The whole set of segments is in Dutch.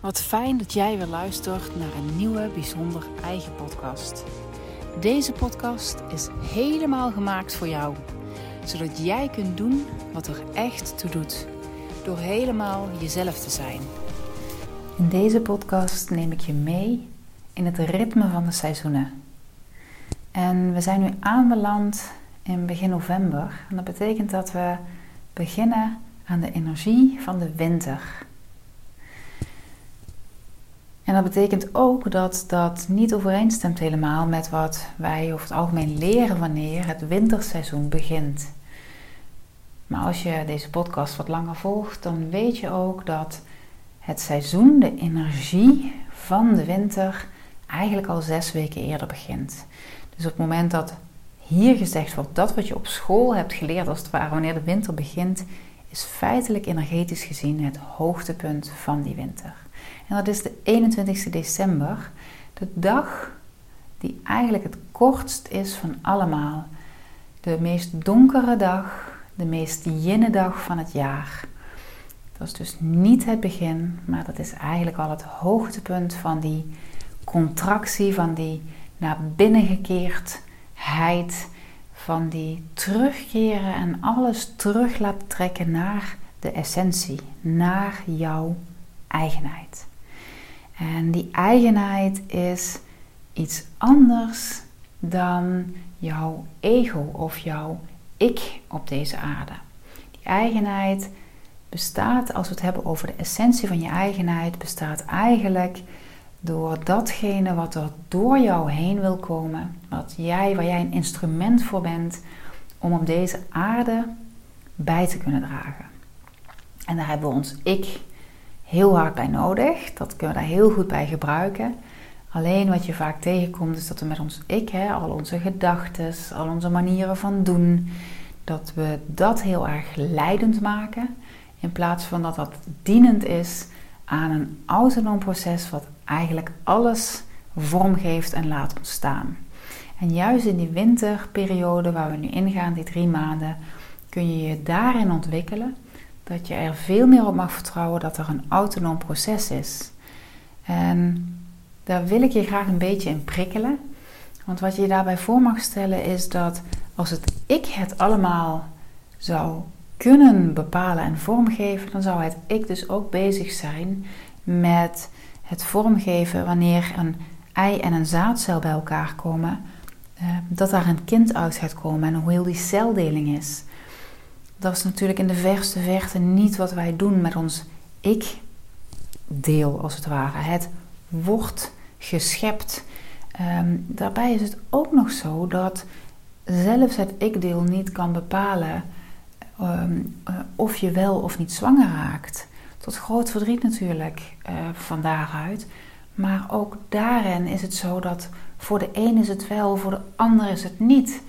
Wat fijn dat jij weer luistert naar een nieuwe bijzonder eigen podcast. Deze podcast is helemaal gemaakt voor jou, zodat jij kunt doen wat er echt toe doet, door helemaal jezelf te zijn. In deze podcast neem ik je mee in het ritme van de seizoenen. En we zijn nu aanbeland in begin november. En dat betekent dat we beginnen aan de energie van de winter. En dat betekent ook dat dat niet overeenstemt helemaal met wat wij over het algemeen leren wanneer het winterseizoen begint. Maar als je deze podcast wat langer volgt, dan weet je ook dat het seizoen, de energie van de winter, eigenlijk al zes weken eerder begint. Dus op het moment dat hier gezegd wordt dat wat je op school hebt geleerd, als het ware wanneer de winter begint, is feitelijk energetisch gezien het hoogtepunt van die winter. En dat is de 21 december, de dag die eigenlijk het kortst is van allemaal. De meest donkere dag, de meest jinne dag van het jaar. Dat is dus niet het begin, maar dat is eigenlijk al het hoogtepunt van die contractie, van die naar binnen gekeerdheid, van die terugkeren en alles terug laten trekken naar de essentie, naar jouw eigenheid. En die eigenheid is iets anders dan jouw ego of jouw ik op deze aarde. Die eigenheid bestaat, als we het hebben over de essentie van je eigenheid, bestaat eigenlijk door datgene wat er door jou heen wil komen, wat jij, waar jij een instrument voor bent om op deze aarde bij te kunnen dragen. En daar hebben we ons ik heel hard bij nodig. Dat kunnen we daar heel goed bij gebruiken. Alleen wat je vaak tegenkomt is dat we met ons ik, hè, al onze gedachten, al onze manieren van doen, dat we dat heel erg leidend maken. In plaats van dat dat dienend is aan een autonoom proces wat eigenlijk alles vormgeeft en laat ontstaan. En juist in die winterperiode waar we nu ingaan, die drie maanden, kun je je daarin ontwikkelen dat je er veel meer op mag vertrouwen dat er een autonoom proces is. En daar wil ik je graag een beetje in prikkelen. Want wat je je daarbij voor mag stellen is dat als het ik het allemaal zou kunnen bepalen en vormgeven, dan zou het ik dus ook bezig zijn met het vormgeven wanneer een ei en een zaadcel bij elkaar komen, eh, dat daar een kind uit gaat komen en hoe heel die celdeling is dat is natuurlijk in de verste verte niet wat wij doen met ons ik-deel, als het ware. Het wordt geschept. Ehm, daarbij is het ook nog zo dat zelfs het ik-deel niet kan bepalen ehm, eh, of je wel of niet zwanger raakt. Tot groot verdriet natuurlijk uh, van daaruit. Maar ook daarin is het zo dat voor de een is het wel, voor de ander is het niet.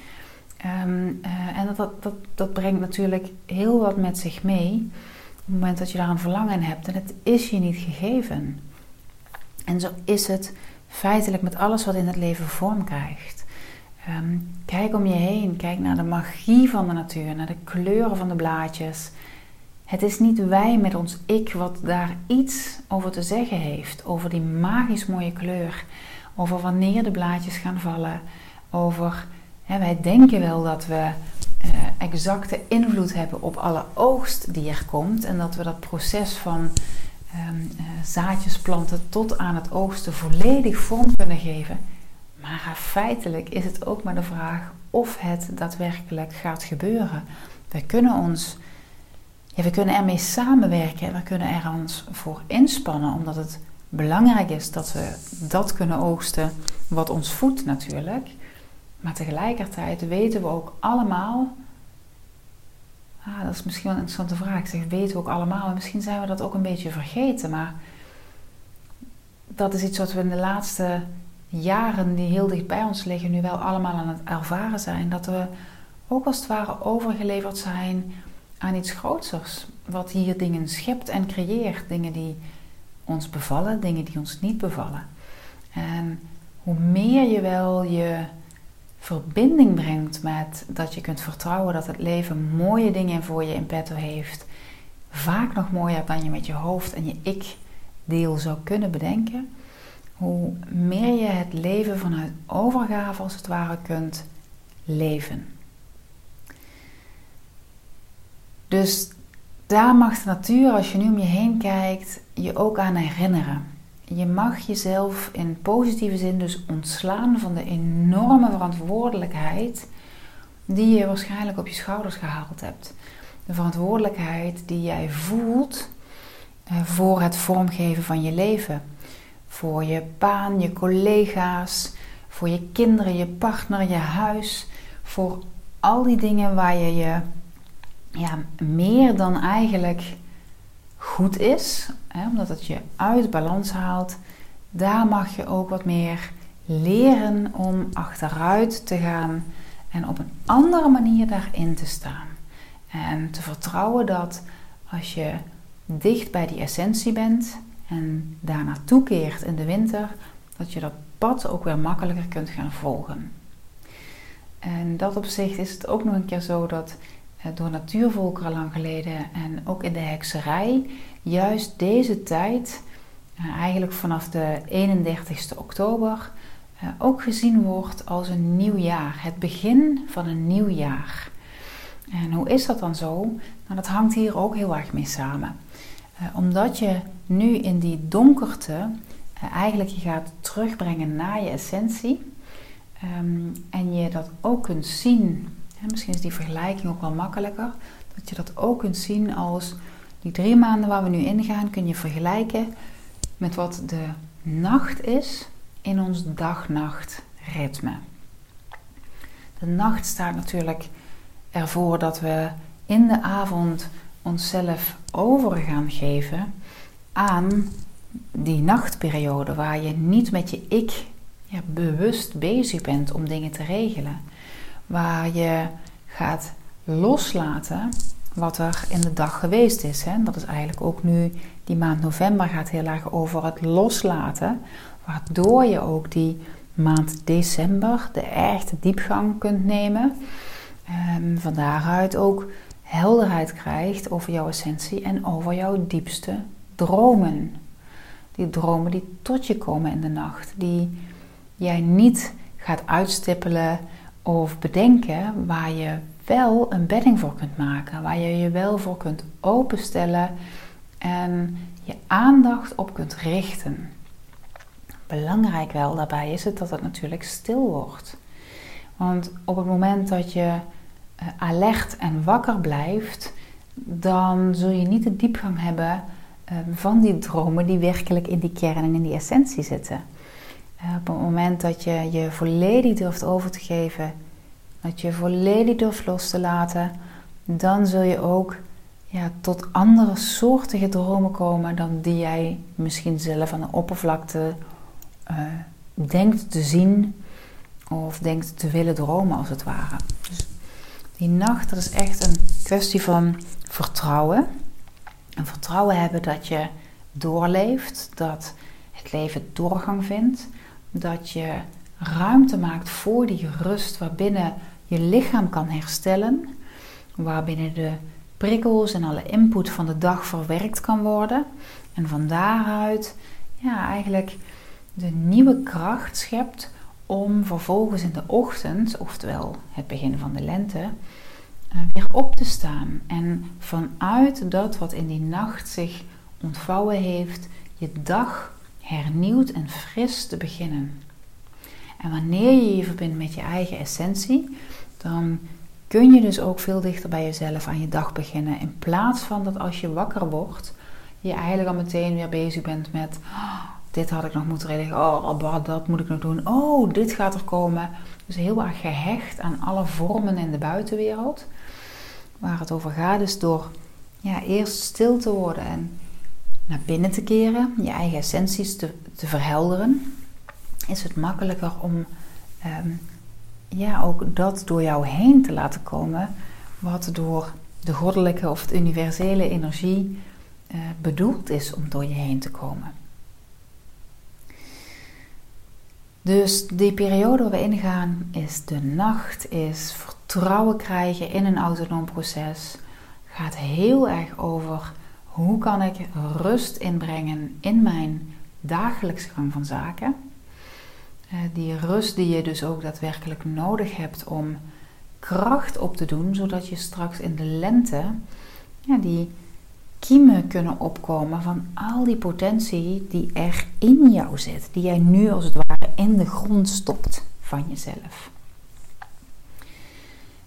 Ehm, eh, en dat, dat, dat, brengt natuurlijk heel wat met zich mee. Op het moment dat je daar een verlangen hebt. En het is je niet gegeven. En zo is het feitelijk met alles wat in het leven vorm krijgt. Ehm, kijk om je heen. Kijk naar de magie van de natuur. Naar de kleuren van de blaadjes. Het is niet wij met ons ik wat daar iets over te zeggen heeft. Over die magisch mooie kleur. Over wanneer de blaadjes gaan vallen. Over wij denken wel dat we uh, exacte invloed hebben op alle oogst die er komt en dat we dat proces van um, zaadjes planten tot aan het oogsten volledig vorm kunnen geven. Maar feitelijk is het ook maar de vraag of het daadwerkelijk gaat gebeuren. We kunnen ons, ja, we kunnen ermee samenwerken, we kunnen er ons voor inspannen, omdat het belangrijk is dat we dat kunnen oogsten wat ons voedt natuurlijk. Maar tegelijkertijd weten we ook allemaal. Ah, dat is misschien wel een interessante vraag. Ik zeg, weten we ook allemaal. En misschien zijn we dat ook een beetje vergeten. Maar dat is iets wat we in de laatste jaren, die heel dicht bij ons liggen, nu wel allemaal aan het ervaren zijn. Dat we ook als het ware overgeleverd zijn aan iets grootsers. Wat hier dingen schept en creëert. Dingen die ons bevallen, dingen die ons niet bevallen. En hoe meer je wel je verbinding brengt met dat je kunt vertrouwen dat het leven mooie dingen voor je in petto heeft. Vaak nog mooier dan je met je hoofd en je ik deel zou kunnen bedenken, hoe meer je het leven vanuit overgave als het ware kunt leven. Dus daar mag de natuur, als je nu om je heen kijkt, je ook aan herinneren. Je mag jezelf in positieve zin dus ontslaan van de enorme verantwoordelijkheid die je waarschijnlijk op je schouders gehaald hebt. De verantwoordelijkheid die jij voelt eh, voor het vormgeven van je leven. Voor je baan, je collega's, voor je kinderen, je partner, je huis. Voor al die dingen waar je je ja, meer dan eigenlijk goed is, omdat het je uit balans haalt, daar mag je ook wat meer leren om achteruit te gaan en op een andere manier daarin te staan. En te vertrouwen dat als je dicht bij die essentie bent en daar naartoe keert in de winter, dat je dat pad ook weer makkelijker kunt gaan volgen. En dat opzicht is het ook nog een keer zo dat eh, door natuurvolkeren lang geleden en ook in de hekserij juist deze tijd, eh, eigenlijk vanaf de 31ste oktober, eh, ook gezien wordt als een nieuw jaar. Het begin van een nieuw jaar. En hoe is dat dan zo? Nou, dat hangt hier ook heel erg mee samen. omdat je nu in die donkerte eigenlijk je gaat terugbrengen naar je essentie. Ehm, en je dat ook kunt zien misschien is die vergelijking ook wel makkelijker. Dat je dat ook kunt zien als die drie maanden waar we nu ingaan, kun je vergelijken met wat de nacht is in ons dag-nacht ritme. De nacht staat natuurlijk ervoor dat we in de avond onszelf over gaan geven aan die nachtperiode waar je niet met je ik ja, bewust bezig bent om dingen te regelen waar je gaat loslaten wat er in de dag geweest is. Hè? Dat is eigenlijk ook nu, die maand november gaat heel erg over het loslaten, waardoor je ook die maand december de echte diepgang kunt nemen. En van daaruit ook helderheid krijgt over jouw essentie en over jouw diepste dromen. Die dromen die tot je komen in de nacht, die jij niet gaat uitstippelen of bedenken waar je wel een bedding voor kunt maken, waar je je wel voor kunt openstellen en je aandacht op kunt richten. Belangrijk wel daarbij is het dat het natuurlijk stil wordt. Want op het moment dat je eh, alert en wakker blijft, dan zul je niet de diepgang hebben eh, van die dromen die werkelijk in die kern en in die essentie zitten. Eh, op het moment dat je je volledig durft over te geven, dat je volledig durft los te laten, dan zul je ook ja, tot andere soortige dromen komen dan die jij misschien zelf aan de oppervlakte uh, denkt te zien of denkt te willen dromen als het ware. Dus die nacht, dat is echt een kwestie van vertrouwen. En vertrouwen hebben dat je doorleeft, dat het leven doorgang vindt dat je ruimte maakt voor die rust waarbinnen je lichaam kan herstellen, waarbinnen de prikkels en alle input van de dag verwerkt kan worden en van daaruit ja, eigenlijk de nieuwe kracht schept om vervolgens in de ochtend, oftewel het begin van de lente, eh, weer op te staan. En vanuit dat wat in die nacht zich ontvouwen heeft, je dag hernieuwd en fris te beginnen. En wanneer je je verbindt met je eigen essentie, dan kun je dus ook veel dichter bij jezelf aan je dag beginnen. In plaats van dat als je wakker wordt, je eigenlijk al meteen weer bezig bent met: oh, dit had ik nog moeten regelen, oh, dat moet ik nog doen, oh, dit gaat er komen. Dus heel erg gehecht aan alle vormen in de buitenwereld. Waar het over gaat is door ja, eerst stil te worden en naar binnen te keren, je eigen essenties te, te verhelderen, is het makkelijker om ehm, ja, ook dat door jou heen te laten komen, wat door de goddelijke of de universele energie uh, bedoeld is om door je heen te komen. Dus die periode waar we ingaan is de nacht, is vertrouwen krijgen in een autonoom proces. Gaat heel erg over Hoe kan ik rust inbrengen in mijn dagelijkse gang van zaken? Eh, die rust die je dus ook daadwerkelijk nodig hebt om kracht op te doen, zodat je straks in de lente ja, die kiemen kunnen opkomen van al die potentie die er in jou zit, die jij nu als het ware in de grond stopt van jezelf.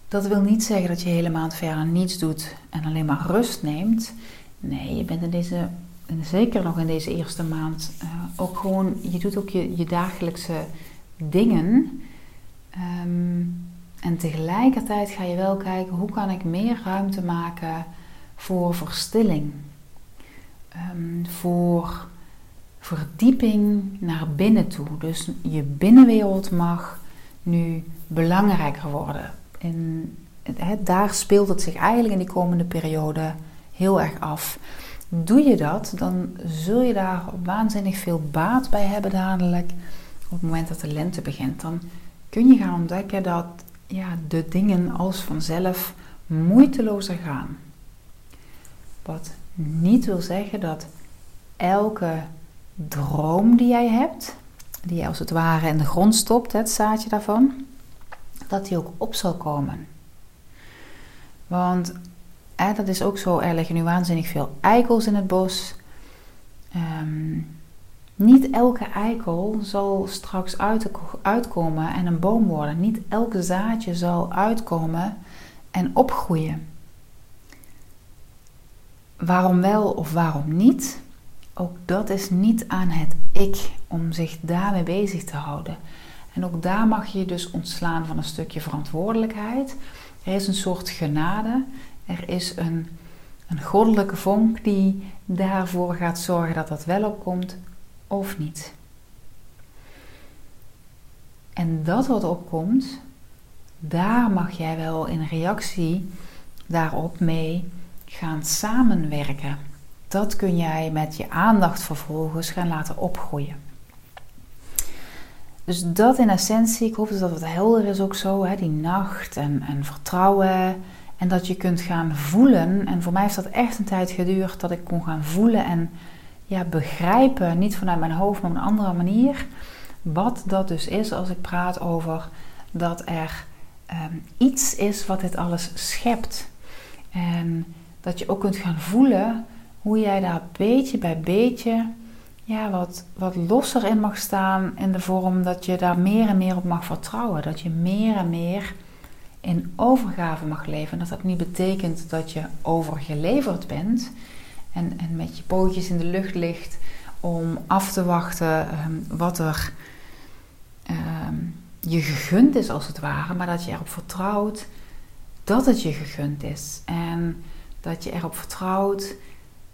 Dat wil niet zeggen dat je helemaal verder niets doet en alleen maar rust neemt. Nee, je bent in deze, zeker nog in deze eerste maand, uh, ook gewoon, je doet ook je, je dagelijkse dingen. Ehm, en tegelijkertijd ga je wel kijken hoe kan ik meer ruimte maken voor verstilling. Um, voor verdieping naar binnen toe. Dus je binnenwereld mag nu belangrijker worden. En daar speelt het zich eigenlijk in die komende periode heel erg af. Doe je dat, dan zul je daar waanzinnig veel baat bij hebben dadelijk. Op het moment dat de lente begint, dan kun je gaan ontdekken dat ja, de dingen als vanzelf moeitelozer gaan. Wat niet wil zeggen dat elke droom die jij hebt, die je als het ware in de grond stopt, het zaadje daarvan, dat die ook op zal komen. Want dat is ook zo, er liggen nu waanzinnig veel eikels in het bos. Ehm, niet elke eikel zal straks uit, uitkomen en een boom worden. Niet elke zaadje zal uitkomen en opgroeien. Waarom wel of waarom niet? Ook dat is niet aan het ik om zich daarmee bezig te houden. En ook daar mag je dus ontslaan van een stukje verantwoordelijkheid. Er is een soort genade. Er is een, een goddelijke vonk die daarvoor gaat zorgen dat dat wel opkomt of niet. En dat wat opkomt, daar mag jij wel in reactie daarop mee gaan samenwerken. Dat kun jij met je aandacht vervolgens gaan laten opgroeien. Dus dat in essentie, ik hoop dat dat wat helder is ook zo, hè, die nacht en, en vertrouwen. En dat je kunt gaan voelen. En voor mij heeft dat echt een tijd geduurd dat ik kon gaan voelen en ja, begrijpen, niet vanuit mijn hoofd, maar op een andere manier. Wat dat dus is als ik praat over dat er ehm, iets is wat dit alles schept. En dat je ook kunt gaan voelen hoe jij daar beetje bij beetje ja, wat, wat losser in mag staan in de vorm dat je daar meer en meer op mag vertrouwen. Dat je meer en meer in overgave mag leven. Dat dat niet betekent dat je overgeleverd bent en, en met je pootjes in de lucht ligt om af te wachten ehm, wat er ehm, je gegund is als het ware, maar dat je erop vertrouwt dat het je gegund is. En dat je erop vertrouwt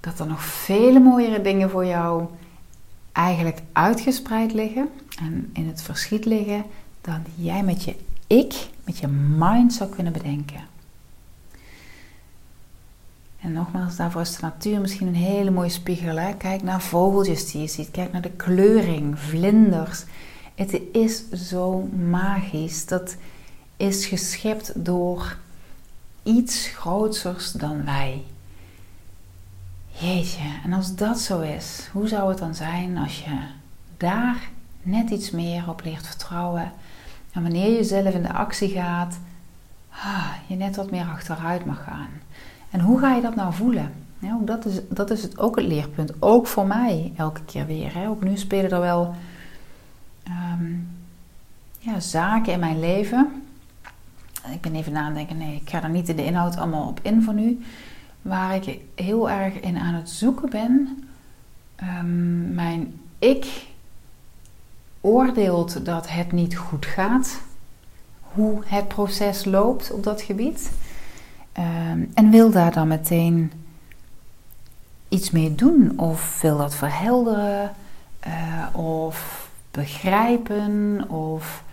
dat er nog vele mooiere dingen voor jou eigenlijk uitgespreid liggen en in het verschiet liggen dan jij met je ik, met je mind zou kunnen bedenken. En nogmaals, daarvoor is de natuur misschien een hele mooie spiegel. Hè? Kijk naar vogeltjes die je ziet, kijk naar de kleuring, vlinders. Het is zo magisch. Dat is geschept door iets groters dan wij. Jeetje, en als dat zo is, hoe zou het dan zijn als je daar net iets meer op leert vertrouwen? En wanneer je zelf in de actie gaat, ah, je net wat meer achteruit mag gaan. En hoe ga je dat nou voelen? Ja, dat, is, dat is het ook het leerpunt. Ook voor mij elke keer weer. Hè. Ook nu spelen er wel ehm, ja, zaken in mijn leven. Ik ben even nadenken, nee, ik ga er niet in de inhoud allemaal op in voor nu waar ik heel erg in aan het zoeken ben. Um, mijn ik oordeelt dat het niet goed gaat, hoe het proces loopt op dat gebied. Ehm, en wil daar dan meteen iets mee doen, of wil dat verhelderen, uh, of begrijpen, of.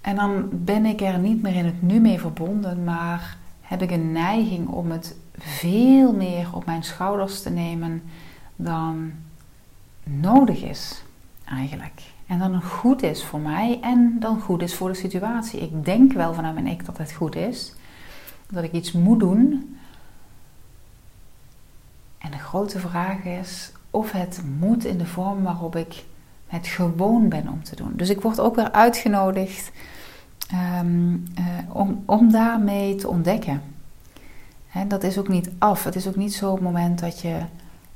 En dan ben ik er niet meer in het nu mee verbonden, maar heb ik een neiging om het veel meer op mijn schouders te nemen dan nodig is eigenlijk. En dan goed is voor mij en dan goed is voor de situatie. Ik denk wel vanuit mijn ik dat het goed is. Dat ik iets moet doen. grote vraag is of het moet in de vorm waarop ik het gewoon ben om te doen. Dus ik word ook weer uitgenodigd ehm, eh, om, daarmee te ontdekken. Dat is ook niet af. Het is ook niet zo op het moment dat je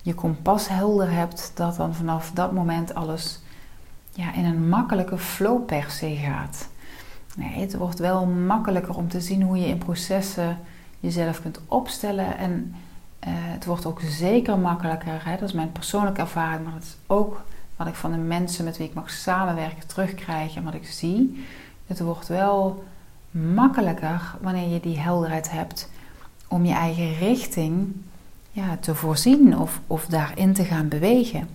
je kompas helder hebt, dat dan vanaf dat moment alles ja, in een makkelijke flow per se gaat. Nee, het wordt wel makkelijker om te zien hoe je in processen jezelf kunt opstellen. En uh, het wordt ook zeker makkelijker. Hè? Dat is mijn persoonlijke ervaring, maar dat is ook wat ik van de mensen met wie ik mag samenwerken terugkrijg en wat ik zie. Het wordt wel makkelijker wanneer je die helderheid hebt om je eigen richting ja, te voorzien of, of daarin te gaan bewegen.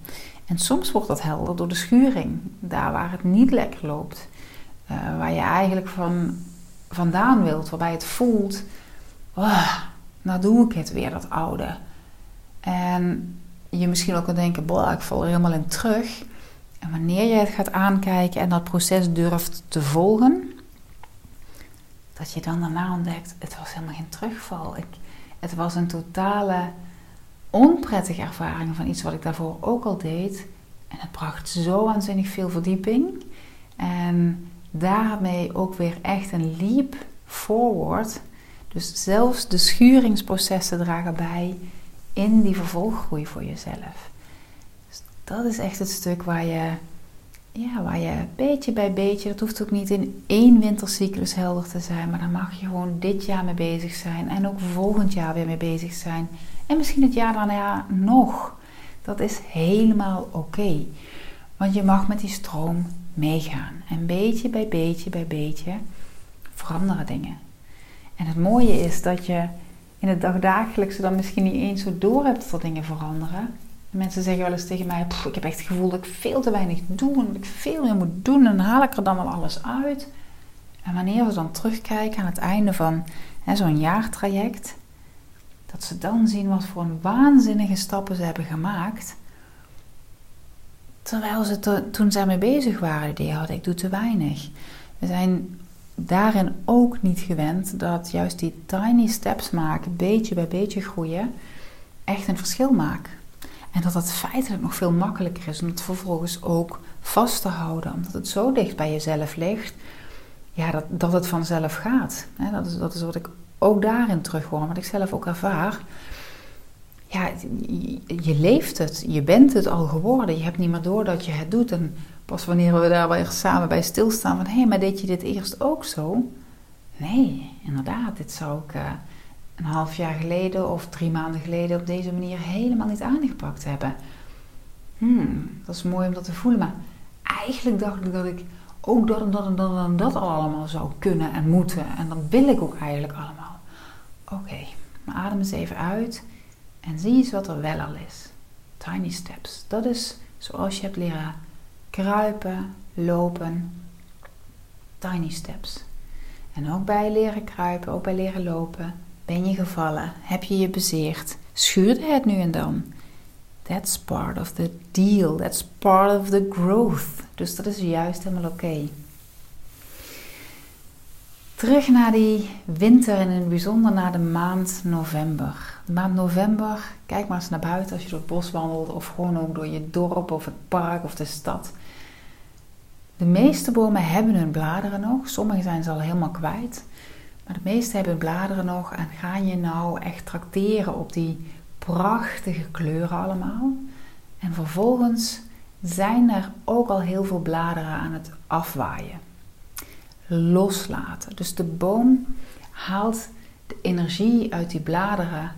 En soms wordt dat helder door de schuring, daar waar het niet lekker loopt, uh, waar je eigenlijk van, vandaan wilt, waarbij het voelt, oh, nou doe ik het weer, dat oude. En je misschien ook kan denken, boah, ik val er helemaal in terug. En wanneer je het gaat aankijken en dat proces durft te volgen, dat je dan daarna ontdekt, het was helemaal geen terugval. Ik, het was een totale onprettige ervaring van iets wat ik daarvoor ook al deed. En het bracht zo waanzinnig veel verdieping. En daarmee ook weer echt een leap forward. Dus zelfs de schuringsprocessen dragen bij in die vervolggroei voor jezelf. Dus dat is echt het stuk waar je, ja, waar je beetje bij beetje, dat hoeft ook niet in één wintercyclus helder te zijn, maar daar mag je gewoon dit jaar mee bezig zijn en ook volgend jaar weer mee bezig zijn. En misschien het jaar daarna nog. Dat is helemaal oké. Want je mag met die stroom meegaan. En beetje bij beetje bij beetje veranderen dingen. En het mooie is dat je in het dagdagelijkse dan misschien niet eens zo door hebt dat dingen veranderen. Mensen zeggen wel eens tegen mij: Ik heb echt het gevoel dat ik veel te weinig doe en dat ik veel meer moet doen. En haal ik er dan wel alles uit. En wanneer we dan terugkijken aan het einde van zo'n jaartraject, dat ze dan zien wat voor een waanzinnige stappen ze hebben gemaakt. Terwijl ze toen ze ermee bezig waren, die hadden ik doe te weinig. We zijn daarin ook niet gewend dat juist die tiny steps maken, beetje bij beetje groeien, echt een verschil maken. En dat het feitelijk nog veel makkelijker is om het vervolgens ook vast te houden, omdat het zo dicht bij jezelf ligt, ja, dat, dat het vanzelf gaat. Dat is, dat is wat ik ook daarin terug hoor, wat ik zelf ook ervaar. Ja, je leeft het, je bent het al geworden. Je hebt niet meer door dat je het doet. En pas wanneer we daar weer samen bij stilstaan van... hé, hey, maar deed je dit eerst ook zo? Nee, inderdaad, dit zou ik uh, een half jaar geleden of drie maanden geleden... op deze manier helemaal niet aangepakt hebben. Hmm, dat is mooi om dat te voelen. Maar eigenlijk dacht ik dat ik ook dat en dat en dat en dat allemaal zou kunnen en moeten. En dat wil ik ook eigenlijk allemaal. Oké, maar adem eens even uit en zie eens wat er wel al is. Tiny steps. Dat is zoals je hebt leren kruipen, lopen. Tiny steps. En ook bij leren kruipen, ook bij leren lopen, ben je gevallen, heb je je bezeerd, schuurde het nu en dan. That's part of the deal, that's part of the growth. Dus dat is juist helemaal oké. Terug naar die winter en in het bijzonder naar de maand november. De maand november, kijk maar eens naar buiten als je door het bos wandelt of gewoon ook door je dorp of het park of de stad. De meeste bomen hebben hun bladeren nog, sommige zijn ze al helemaal kwijt. Maar de meeste hebben hun bladeren nog en ga je nou echt trakteren op die prachtige kleuren allemaal. En vervolgens zijn er ook al heel veel bladeren aan het afwaaien. Loslaten. Dus de boom haalt de energie uit die bladeren,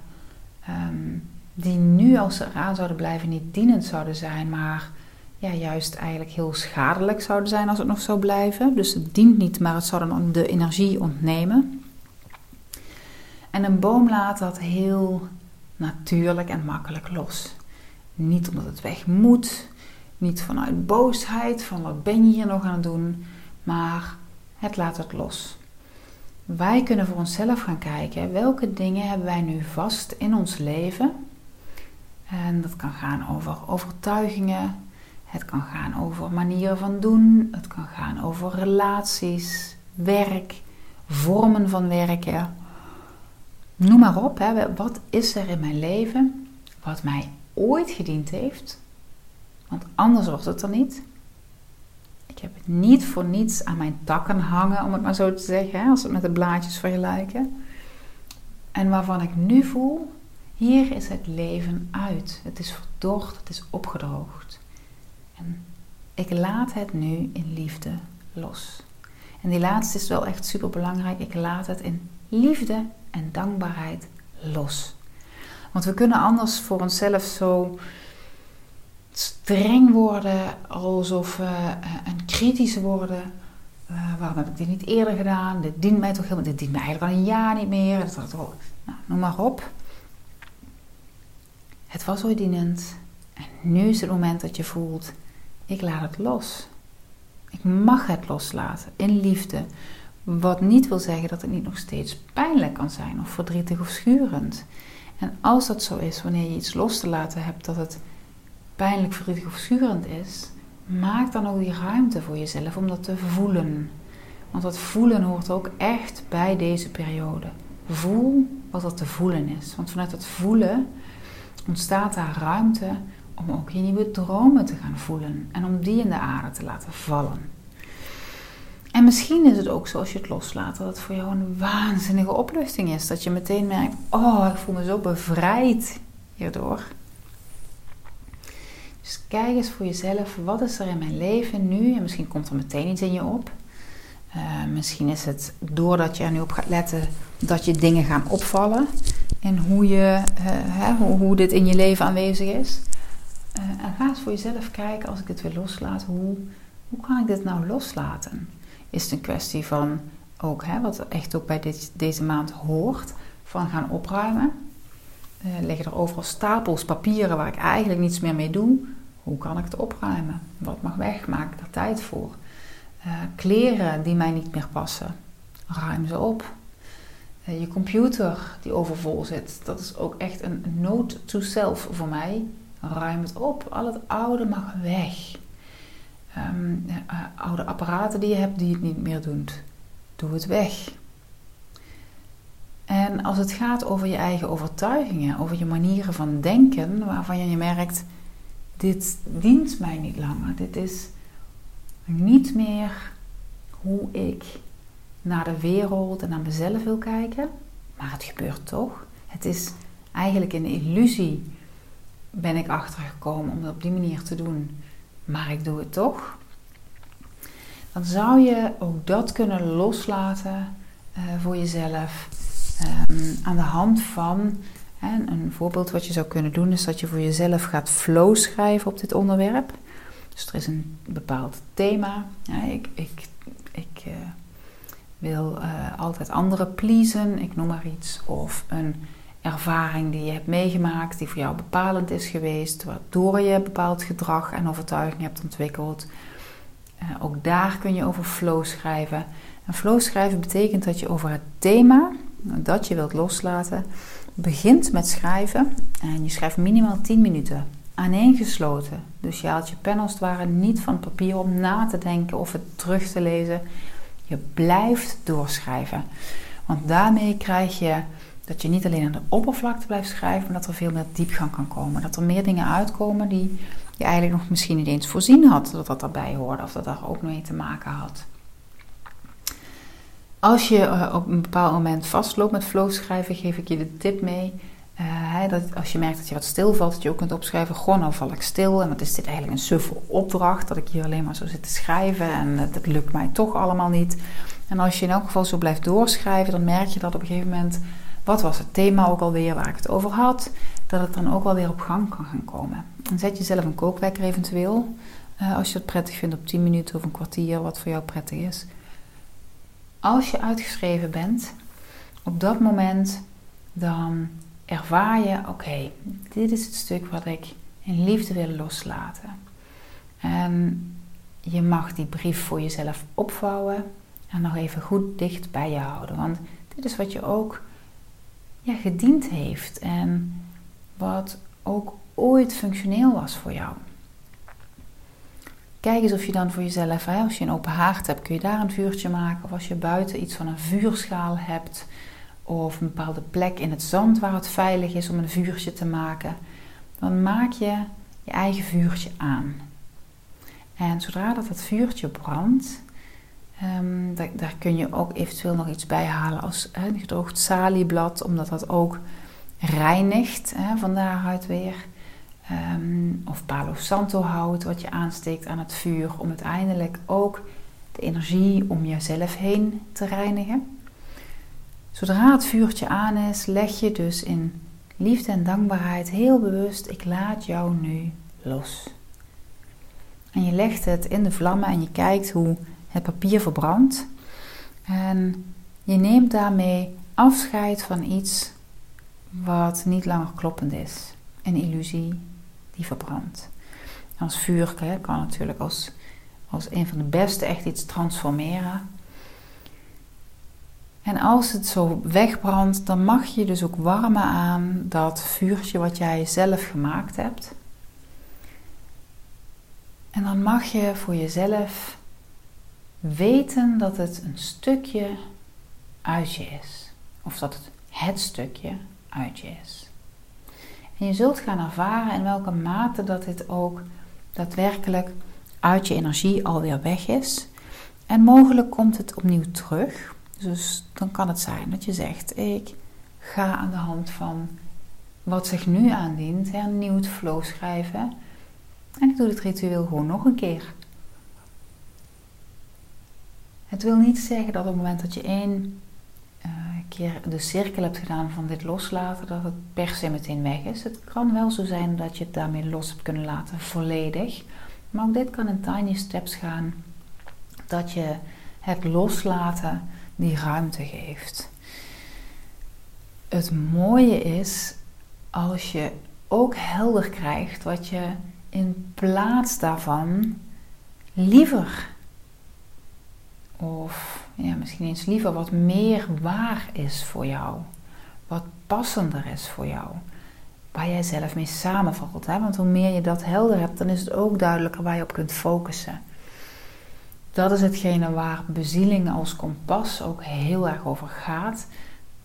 ehm, die nu als ze eraan zouden blijven niet dienend zouden zijn, maar ja, juist eigenlijk heel schadelijk zouden zijn als het nog zou blijven. Dus het dient niet, maar het zou dan de energie ontnemen. En een boom laat dat heel natuurlijk en makkelijk los. Niet omdat het weg moet, niet vanuit boosheid, van wat ben je hier nog aan het doen, maar het laat het los. Wij kunnen voor onszelf gaan kijken welke dingen hebben wij nu vast in ons leven. En dat kan gaan over overtuigingen, het kan gaan over manieren van doen, het kan gaan over relaties, werk, vormen van werken. Noem maar op, hè. wat is er in mijn leven wat mij ooit gediend heeft. Want anders wordt het er niet. Heb het niet voor niets aan mijn takken hangen, om het maar zo te zeggen, als we het met de blaadjes vergelijken. En waarvan ik nu voel, hier is het leven uit. Het is verdord, het is opgedroogd. En ik laat het nu in liefde los. En die laatste is wel echt super belangrijk. Ik laat het in liefde en dankbaarheid los. Want we kunnen anders voor onszelf zo streng worden, alsof uh, een kritisch worden. Uh, waarom heb ik dit niet eerder gedaan? Dit dient mij toch helemaal, dit dient mij eigenlijk al een jaar niet meer. Dat nou, noem maar op. Het was ooit dienend. En nu is het moment dat je voelt, ik laat het los. Ik mag het loslaten in liefde. Wat niet wil zeggen dat het niet nog steeds pijnlijk kan zijn of verdrietig of schurend. En als dat zo is, wanneer je iets los te laten hebt dat het pijnlijk, verdrietig of schurend is, maak dan ook die ruimte voor jezelf om dat te voelen. Want dat voelen hoort ook echt bij deze periode. Voel wat er te voelen is. Want vanuit het voelen ontstaat daar ruimte om ook je nieuwe dromen te gaan voelen en om die in de aarde te laten vallen. En misschien is het ook zo als je het loslaat dat het voor jou een waanzinnige opluchting is. Dat je meteen merkt, oh, ik voel me zo bevrijd hierdoor. Dus kijk eens voor jezelf, wat is er in mijn leven nu? En misschien komt er meteen iets in je op. Uh, misschien is het doordat je er nu op gaat letten dat je dingen gaan opvallen. En hoe, je, uh, hè, hoe, hoe, dit in je leven aanwezig is. Uh, en ga eens voor jezelf kijken, als ik het weer loslaat, hoe, hoe kan ik dit nou loslaten? Is het een kwestie van ook, hè, wat echt ook bij deze maand hoort, van gaan opruimen? Uh, liggen er overal stapels papieren waar ik eigenlijk niets meer mee doe? Hoe kan ik het opruimen? Wat mag weg? Maak ik er tijd voor? Uh, kleren die mij niet meer passen, ruim ze op. Uh, je computer die overvol zit, dat is ook echt een note to self voor mij. Ruim het op. Al het oude mag weg. Uh, oude apparaten die je hebt die het niet meer doen, doe het weg. En als het gaat over je eigen overtuigingen, over je manieren van denken, waarvan je merkt, dit dient mij niet langer. Dit is niet meer hoe ik naar de wereld en naar mezelf wil kijken. Maar het gebeurt toch. Het is eigenlijk een illusie, ben ik achtergekomen om het op die manier te doen. Maar ik doe het toch. Dan zou je ook dat kunnen loslaten uh, voor jezelf. Um, aan de hand van en een voorbeeld wat je zou kunnen doen is dat je voor jezelf gaat flow schrijven op dit onderwerp. Dus er is een bepaald thema. Ik ik, ik uh, wil uh, altijd anderen pleasen, ik noem maar iets. Of een ervaring die je hebt meegemaakt, die voor jou bepalend is geweest, waardoor je bepaald gedrag en overtuiging hebt ontwikkeld. Uh, ook daar kun je over flow schrijven. En flow schrijven betekent dat je over het thema dat je wilt loslaten, begint met schrijven en je schrijft minimaal 10 minuten aaneengesloten. Dus je haalt je pen als het ware niet van papier om na te denken of het terug te lezen. Je blijft doorschrijven. Want daarmee krijg je dat je niet alleen aan de oppervlakte blijft schrijven, maar dat er veel meer diepgang kan komen. Dat er meer dingen uitkomen die je eigenlijk nog misschien niet eens voorzien had dat dat erbij hoorde of dat daar ook mee te maken had. Als je uh, op een bepaald moment vastloopt met flow schrijven, geef ik je de tip mee. Uh, dat als je merkt dat je wat stilvalt, dat je ook kunt opschrijven. Gewoon, nou val ik stil. En wat is dit eigenlijk een suffe opdracht? Dat ik hier alleen maar zo zit te schrijven en dat lukt mij toch allemaal niet. En als je in elk geval zo blijft doorschrijven, dan merk je dat op een gegeven moment, wat was het thema ook alweer waar ik het over had, dat het dan ook wel weer op gang kan gaan komen. En zet jezelf een kookwekker eventueel, uh, als je het prettig vindt op 10 minuten of een kwartier, wat voor jou prettig is als je uitgeschreven bent, op dat moment dan ervaar je: oké, dit is het stuk wat ik in liefde wil loslaten. En je mag die brief voor jezelf opvouwen en nog even goed dicht bij je houden. Want dit is wat je ook ja, gediend heeft en wat ook ooit functioneel was voor jou. Kijk eens of je dan voor jezelf, hè, als je een open haard hebt, kun je daar een vuurtje maken. Of als je buiten iets van een vuurschaal hebt. Of een bepaalde plek in het zand waar het veilig is om een vuurtje te maken. dan maak je je eigen vuurtje aan. En zodra dat vuurtje brandt, um, daar, daar, kun je ook eventueel nog iets bij halen als een gedroogd salieblad, omdat dat ook reinigt hè, van daaruit weer. Um, of Palo Santo hout wat je aansteekt aan het vuur om uiteindelijk ook de energie om jezelf heen te reinigen. Zodra het vuurtje aan is, leg je dus in liefde en dankbaarheid heel bewust: ik laat jou nu los. En je legt het in de vlammen en je kijkt hoe het papier verbrandt. En je neemt daarmee afscheid van iets wat niet langer kloppend is. Een illusie die verbrandt. Als vuur kan natuurlijk als, als een van de beste echt iets transformeren. En als het zo wegbrandt, dan mag je dus ook warmen aan dat vuurtje wat jij zelf gemaakt hebt. En dan mag je voor jezelf weten dat het een stukje uit je is. Of dat het het stukje uit je is. En je zult gaan ervaren in welke mate dat dit ook daadwerkelijk uit je energie alweer weg is. En mogelijk komt het opnieuw terug. Dus dan kan het zijn dat je zegt: Ik ga aan de hand van wat zich nu aandient, hernieuwd flow schrijven. En ik doe dit ritueel gewoon nog een keer. Het wil niet zeggen dat op het moment dat je één keer de cirkel hebt gedaan van dit loslaten, dat het per se meteen weg is. Het kan wel zo zijn dat je het daarmee los hebt kunnen laten, volledig. Maar ook dit kan in tiny steps gaan. Dat je het loslaten die ruimte geeft. Het mooie is als je ook helder krijgt wat je in plaats daarvan liever of ja, misschien eens liever wat meer waar is voor jou. Wat passender is voor jou. Waar jij zelf mee samenvalt. Hè? Want hoe meer je dat helder hebt, dan is het ook duidelijker waar je op kunt focussen. Dat is hetgene waar bezieling als kompas ook heel erg over gaat.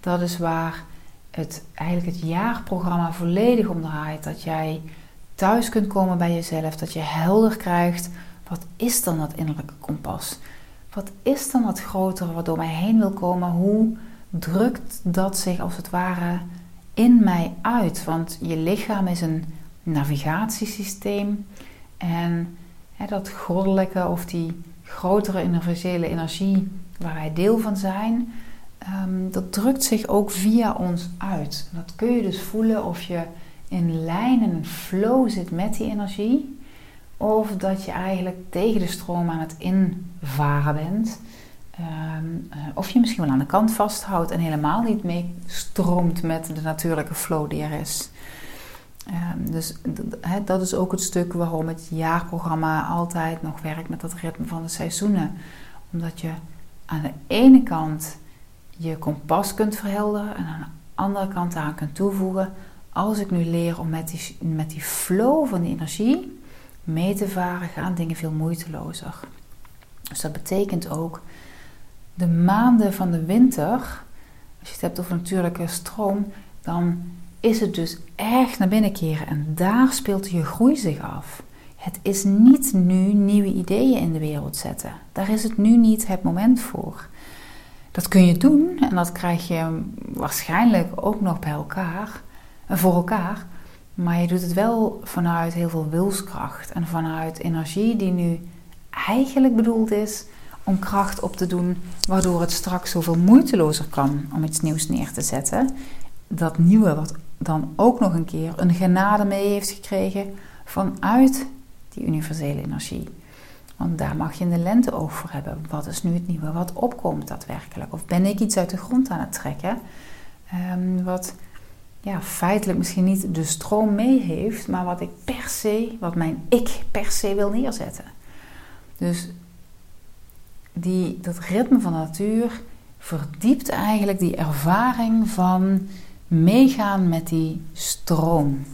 Dat is waar het eigenlijk het jaarprogramma volledig om draait. Dat jij thuis kunt komen bij jezelf, dat je helder krijgt. Wat is dan dat innerlijke kompas? Wat is dan dat grotere wat door mij heen wil komen? Hoe drukt dat zich als het ware in mij uit? Want je lichaam is een navigatiesysteem. En hè, dat goddelijke of die grotere universele energie waar wij deel van zijn, um, dat drukt zich ook via ons uit. Dat kun je dus voelen of je in lijn en flow zit met die energie. Of dat je eigenlijk tegen de stroom aan het invaren bent. Ehm, eh, of je misschien wel aan de kant vasthoudt en helemaal niet meestroomt met de natuurlijke flow die er is. Ehm, dus dat is ook het stuk waarom het jaarprogramma altijd nog werkt met dat ritme van de seizoenen. Omdat je aan de ene kant je kompas kunt verhelderen en aan de andere kant aan kunt toevoegen. Als ik nu leer om met die, met die flow van die energie mee te varen, gaan dingen veel moeitelozer. Dus dat betekent ook de maanden van de winter, als je het hebt over natuurlijke stroom, dan is het dus erg naar binnen keren en daar speelt je groei zich af. Het is niet nu nieuwe ideeën in de wereld zetten. Daar is het nu niet het moment voor. Dat kun je doen en dat krijg je waarschijnlijk ook nog bij elkaar, voor elkaar. Maar je doet het wel vanuit heel veel wilskracht en vanuit energie die nu eigenlijk bedoeld is om kracht op te doen, waardoor het straks zoveel moeitelozer kan om iets nieuws neer te zetten. Dat nieuwe, wat dan ook nog een keer een genade mee heeft gekregen vanuit die universele energie. Want daar mag je in de lente oog voor hebben. Wat is nu het nieuwe wat opkomt daadwerkelijk? Of ben ik iets uit de grond aan het trekken? Um, wat ja, feitelijk misschien niet de stroom mee heeft, maar wat ik per se, wat mijn ik per se wil neerzetten. Dus die, dat ritme van de natuur verdiept eigenlijk die ervaring van meegaan met die stroom.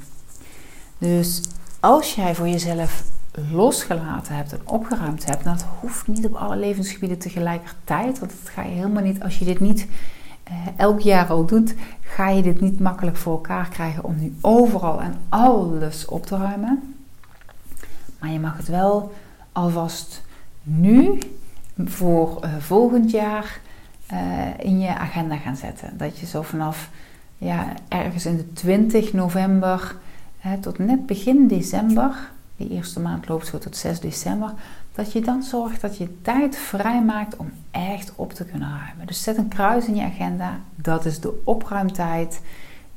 Dus als jij voor jezelf losgelaten hebt en opgeruimd hebt, dat hoeft niet op alle levensgebieden tegelijkertijd, want dat ga je helemaal niet als je dit niet elk jaar al doet, ga je dit niet makkelijk voor elkaar krijgen om nu overal en alles op te ruimen. Maar je mag het wel alvast nu voor uh, volgend jaar uh, in je agenda gaan zetten. Dat je zo vanaf ja, ergens in de 20 november tot net begin december, die eerste maand loopt zo tot 6 december, dat je dan zorgt dat je tijd vrijmaakt om echt op te kunnen ruimen. Dus zet een kruis in je agenda. Dat is de opruimtijd.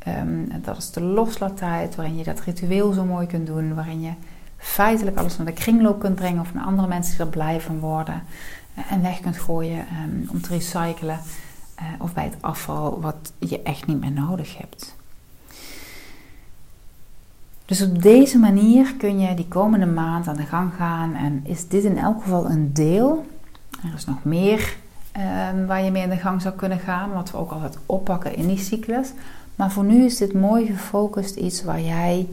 Um, dat is de loslaattijd waarin je dat ritueel zo mooi kunt doen. Waarin je feitelijk alles naar de kringloop kunt brengen of naar andere mensen die er blij van worden. Eh, en weg kunt gooien um, om te recyclen. Uh, of bij het afval wat je echt niet meer nodig hebt. Dus op deze manier kun je die komende maand aan de gang gaan en is dit in elk geval een deel. Er is nog meer um, waar je mee aan de gang zou kunnen gaan, wat we ook altijd oppakken in die cyclus. Maar voor nu is dit mooi gefocust iets waar jij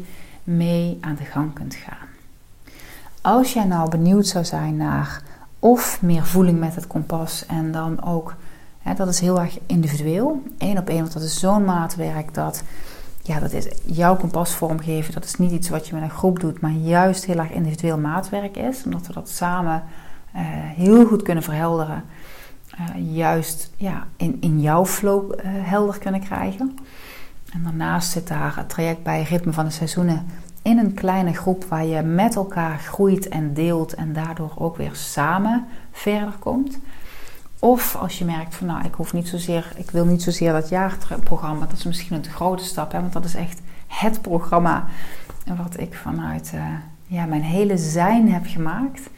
mee aan de gang kunt gaan. Als jij nou benieuwd zou zijn naar of meer voeling met het kompas en dan ook, hè, dat is heel erg individueel, één op één, want dat is zo'n maatwerk dat ja, dat is jouw kompas vormgeven. Dat is niet iets wat je met een groep doet, maar juist heel erg individueel maatwerk is. Omdat we dat samen uh, heel goed kunnen verhelderen. Uh, juist ja, in, in jouw flow uh, helder kunnen krijgen. En daarnaast zit daar het traject bij Ritme van de Seizoenen in een kleine groep waar je met elkaar groeit en deelt en daardoor ook weer samen verder komt. Of als je merkt van nou, ik hoef niet zozeer, ik wil niet zozeer dat jaarprogramma, dat is misschien een te grote stap, hè, want dat is echt het programma wat ik vanuit uh, ja, mijn hele zijn heb gemaakt.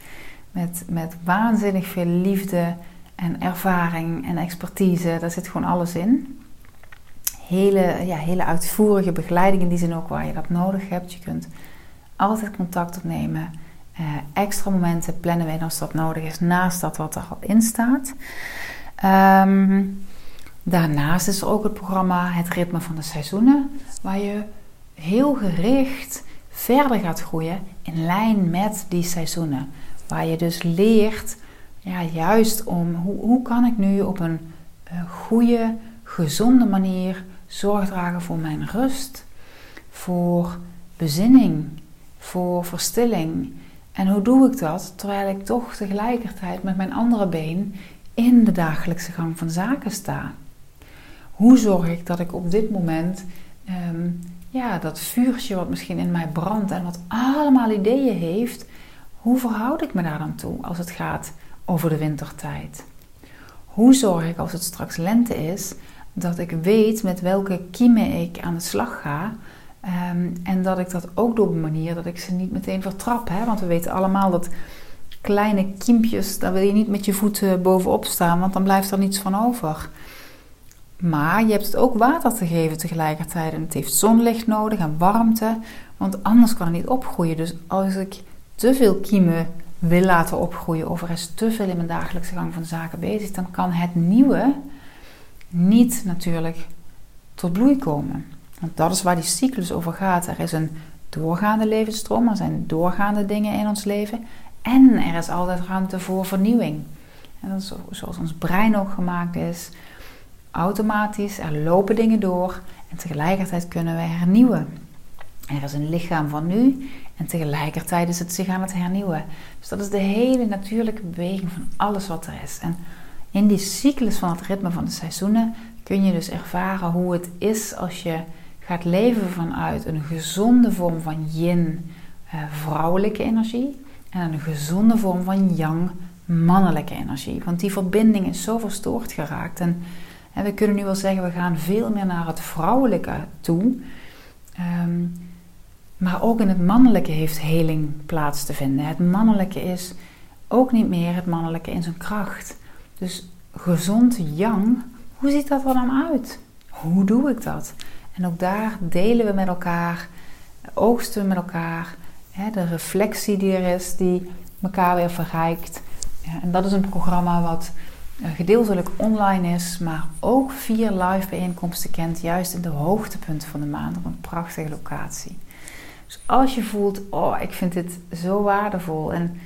Met, met waanzinnig veel liefde en ervaring en expertise. Daar zit gewoon alles in. Hele, ja, hele uitvoerige begeleiding in die zin ook waar je dat nodig hebt. Je kunt altijd contact opnemen. Uh, extra momenten plannen we in als dat nodig is, naast dat wat er al in staat. Um, daarnaast is er ook het programma Het Ritme van de Seizoenen, waar je heel gericht verder gaat groeien in lijn met die seizoenen. Waar je dus leert, ja, juist om hoe, hoe kan ik nu op een uh, goede, gezonde manier zorg dragen voor mijn rust, voor bezinning, voor verstilling en hoe doe ik dat terwijl ik toch tegelijkertijd met mijn andere been in de dagelijkse gang van zaken sta? Hoe zorg ik dat ik op dit moment um, ja, dat vuurtje wat misschien in mij brandt en wat allemaal ideeën heeft, hoe verhoud ik me daar dan toe als het gaat over de wintertijd? Hoe zorg ik als het straks lente is dat ik weet met welke kiemen ik aan de slag ga, Um, en dat ik dat ook doe op een manier dat ik ze niet meteen vertrap. Hè? Want we weten allemaal dat kleine kiempjes, daar wil je niet met je voeten bovenop staan, want dan blijft er niets van over. Maar je hebt het ook water te geven tegelijkertijd. En het heeft zonlicht nodig en warmte, want anders kan het niet opgroeien. Dus als ik te veel kiemen wil laten opgroeien of er is te veel in mijn dagelijkse gang van zaken bezig, dan kan het nieuwe niet natuurlijk tot bloei komen. Want dat is waar die cyclus over gaat. Er is een doorgaande levensstroom, er zijn doorgaande dingen in ons leven. En er is altijd ruimte voor vernieuwing. En dat is zoals ons brein ook gemaakt is. Automatisch, er lopen dingen door en tegelijkertijd kunnen we hernieuwen. Er is een lichaam van nu en tegelijkertijd is het zich aan het hernieuwen. Dus dat is de hele natuurlijke beweging van alles wat er is. En in die cyclus van het ritme van de seizoenen kun je dus ervaren hoe het is als je gaat leven vanuit een gezonde vorm van yin, eh, vrouwelijke energie, en een gezonde vorm van yang, mannelijke energie. Want die verbinding is zo verstoord geraakt. En, we kunnen nu wel zeggen, we gaan veel meer naar het vrouwelijke toe. Um, maar ook in het mannelijke heeft heling plaats te vinden. Het mannelijke is ook niet meer het mannelijke in zijn kracht. Dus gezond yang, hoe ziet dat er dan uit? Hoe doe ik dat? En ook daar delen we met elkaar, oogsten we met elkaar. Hè, de reflectie die er is, die elkaar weer verrijkt. Ja, en dat is een programma wat eh, gedeeltelijk online is, maar ook vier live bijeenkomsten kent, juist in de hoogtepunten van de maand op een prachtige locatie. Dus als je voelt, oh, ik vind dit zo waardevol en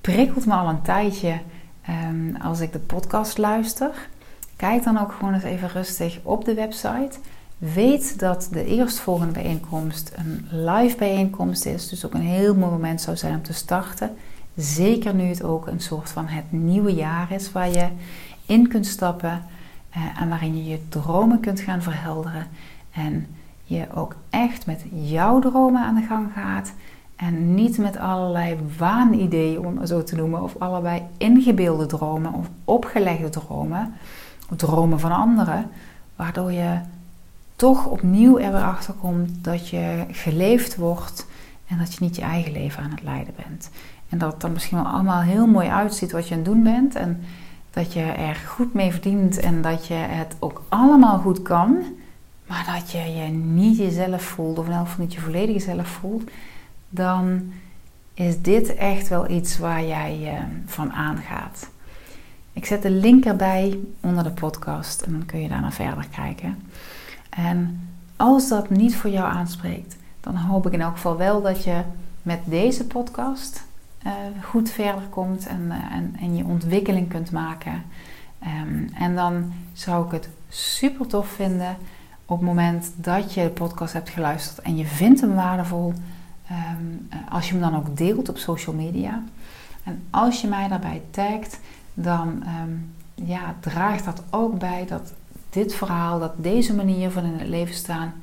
prikkelt me al een tijdje um, als ik de podcast luister Kijk dan ook gewoon eens even rustig op de website. Weet dat de eerstvolgende bijeenkomst een live bijeenkomst is, dus ook een heel mooi moment zou zijn om te starten. Zeker nu het ook een soort van het nieuwe jaar is waar je in kunt stappen eh, en waarin je je dromen kunt gaan verhelderen. En je ook echt met jouw dromen aan de gang gaat. En niet met allerlei waanideeën, om het zo te noemen, of allerlei ingebeelde dromen of opgelegde dromen, of dromen van anderen, waardoor je toch opnieuw erachter komt dat je geleefd wordt en dat je niet je eigen leven aan het leiden bent. En dat het dan misschien wel allemaal heel mooi uitziet wat je aan het doen bent en dat je er goed mee verdient en dat je het ook allemaal goed kan, maar dat je je niet jezelf voelt, of in elk geval niet je volledige zelf voelt, dan is dit echt wel iets waar jij uh, van aangaat. Ik zet de link erbij onder de podcast en dan kun je daarna verder kijken. En als dat niet voor jou aanspreekt, dan hoop ik in elk geval wel dat je met deze podcast uh, goed verder komt en, uh, en, en, je ontwikkeling kunt maken. Um, en dan zou ik het super tof vinden op het moment dat je de podcast hebt geluisterd en je vindt hem waardevol, um, als je hem dan ook deelt op social media. En als je mij daarbij tagt, dan um, ja, draagt dat ook bij dat dit verhaal, dat deze manier van in het leven staan,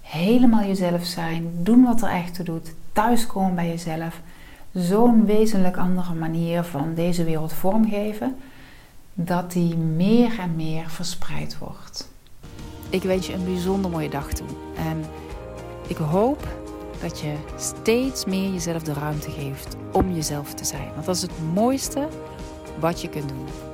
helemaal jezelf zijn, doen wat er echt toe doet, thuiskomen bij jezelf, zo'n wezenlijk andere manier van deze wereld vormgeven, dat die meer en meer verspreid wordt. Ik wens je een bijzonder mooie dag toe. En ik hoop dat je steeds meer jezelf de ruimte geeft om jezelf te zijn. Want dat is het mooiste wat je kunt doen.